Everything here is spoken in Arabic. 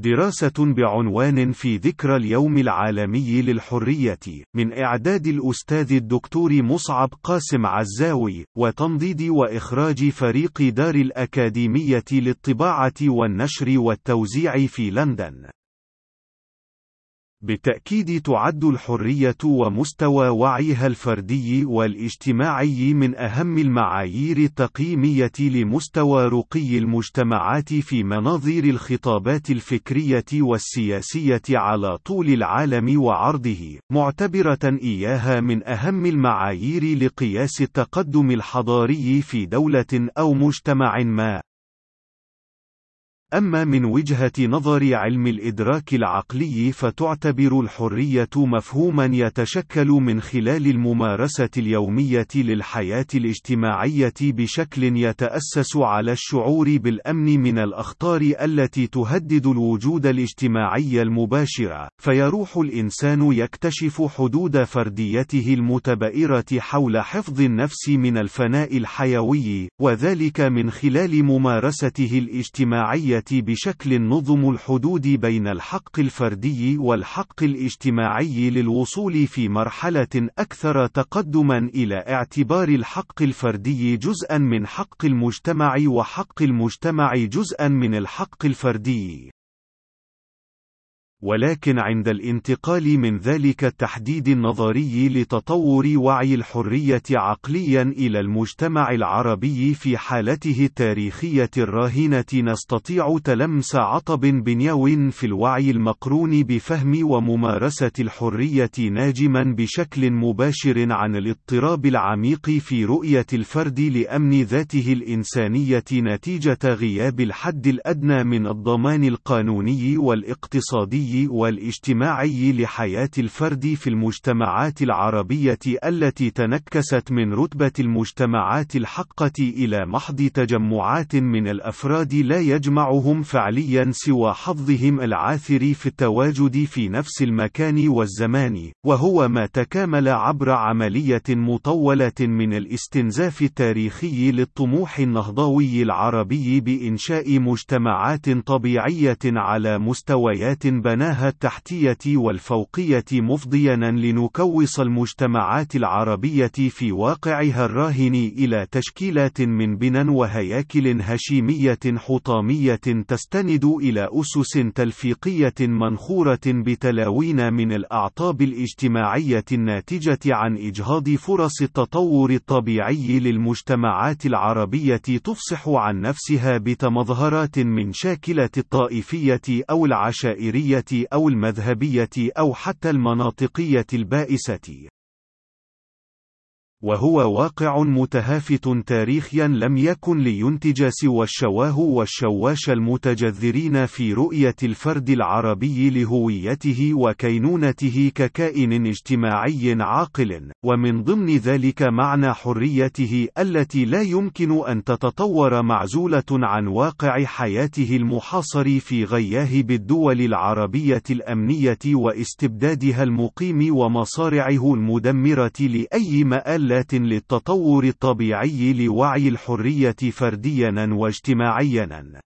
دراسة بعنوان في ذكرى اليوم العالمي للحرية، من إعداد الأستاذ الدكتور مصعب قاسم عزاوي، وتنضيد وإخراج فريق دار الأكاديمية للطباعة والنشر والتوزيع في لندن. بالتأكيد تعد الحرية ومستوى وعيها الفردي والاجتماعي من أهم المعايير التقييمية لمستوى رقي المجتمعات في مناظير الخطابات الفكرية والسياسية على طول العالم وعرضه، معتبرة إياها من أهم المعايير لقياس التقدم الحضاري في دولة أو مجتمع ما. أما من وجهة نظر علم الإدراك العقلي فتعتبر الحرية مفهوما يتشكل من خلال الممارسة اليومية للحياة الاجتماعية بشكل يتأسس على الشعور بالأمن من الأخطار التي تهدد الوجود الاجتماعي المباشر، فيروح الإنسان يكتشف حدود فرديته المتبئرة حول حفظ النفس من الفناء الحيوي، وذلك من خلال ممارسته الاجتماعية بشكل نظم الحدود بين الحق الفردي والحق الاجتماعي للوصول في مرحلة أكثر تقدما إلى اعتبار الحق الفردي جزءا من حق المجتمع وحق المجتمع جزءا من الحق الفردي. ولكن عند الانتقال من ذلك التحديد النظري لتطور وعي الحرية عقليا إلى المجتمع العربي في حالته التاريخية الراهنة نستطيع تلمس عطب بنيو في الوعي المقرون بفهم وممارسة الحرية ناجما بشكل مباشر عن الاضطراب العميق في رؤية الفرد لأمن ذاته الإنسانية نتيجة غياب الحد الأدنى من الضمان القانوني والاقتصادي. والاجتماعي لحياة الفرد في المجتمعات العربية التي تنكست من رتبة المجتمعات الحقة إلى محض تجمعات من الأفراد لا يجمعهم فعليا سوى حظهم العاثر في التواجد في نفس المكان والزمان، وهو ما تكامل عبر عملية مطولة من الاستنزاف التاريخي للطموح النهضوي العربي بإنشاء مجتمعات طبيعية على مستويات بناء بناها التحتية والفوقية مفضيا لنكوص المجتمعات العربية في واقعها الراهن إلى تشكيلات من بنى وهياكل هشيمية حطامية تستند إلى أسس تلفيقية منخورة بتلاوين من الأعطاب الاجتماعية الناتجة عن إجهاض فرص التطور الطبيعي للمجتمعات العربية تفصح عن نفسها بتمظهرات من شاكلة الطائفية أو العشائرية أو المذهبية أو حتى المناطقية البائسة. وهو واقع متهافت تاريخيا لم يكن لينتج سوى الشواه والشواش المتجذرين في رؤية الفرد العربي لهويته وكينونته ككائن اجتماعي عاقل، ومن ضمن ذلك معنى حريته التي لا يمكن أن تتطور معزولة عن واقع حياته المحاصر في غياهب الدول العربية الأمنية واستبدادها المقيم ومصارعه المدمرة لأي مآل مآلات للتطور الطبيعي لوعي الحرية فرديا واجتماعيا.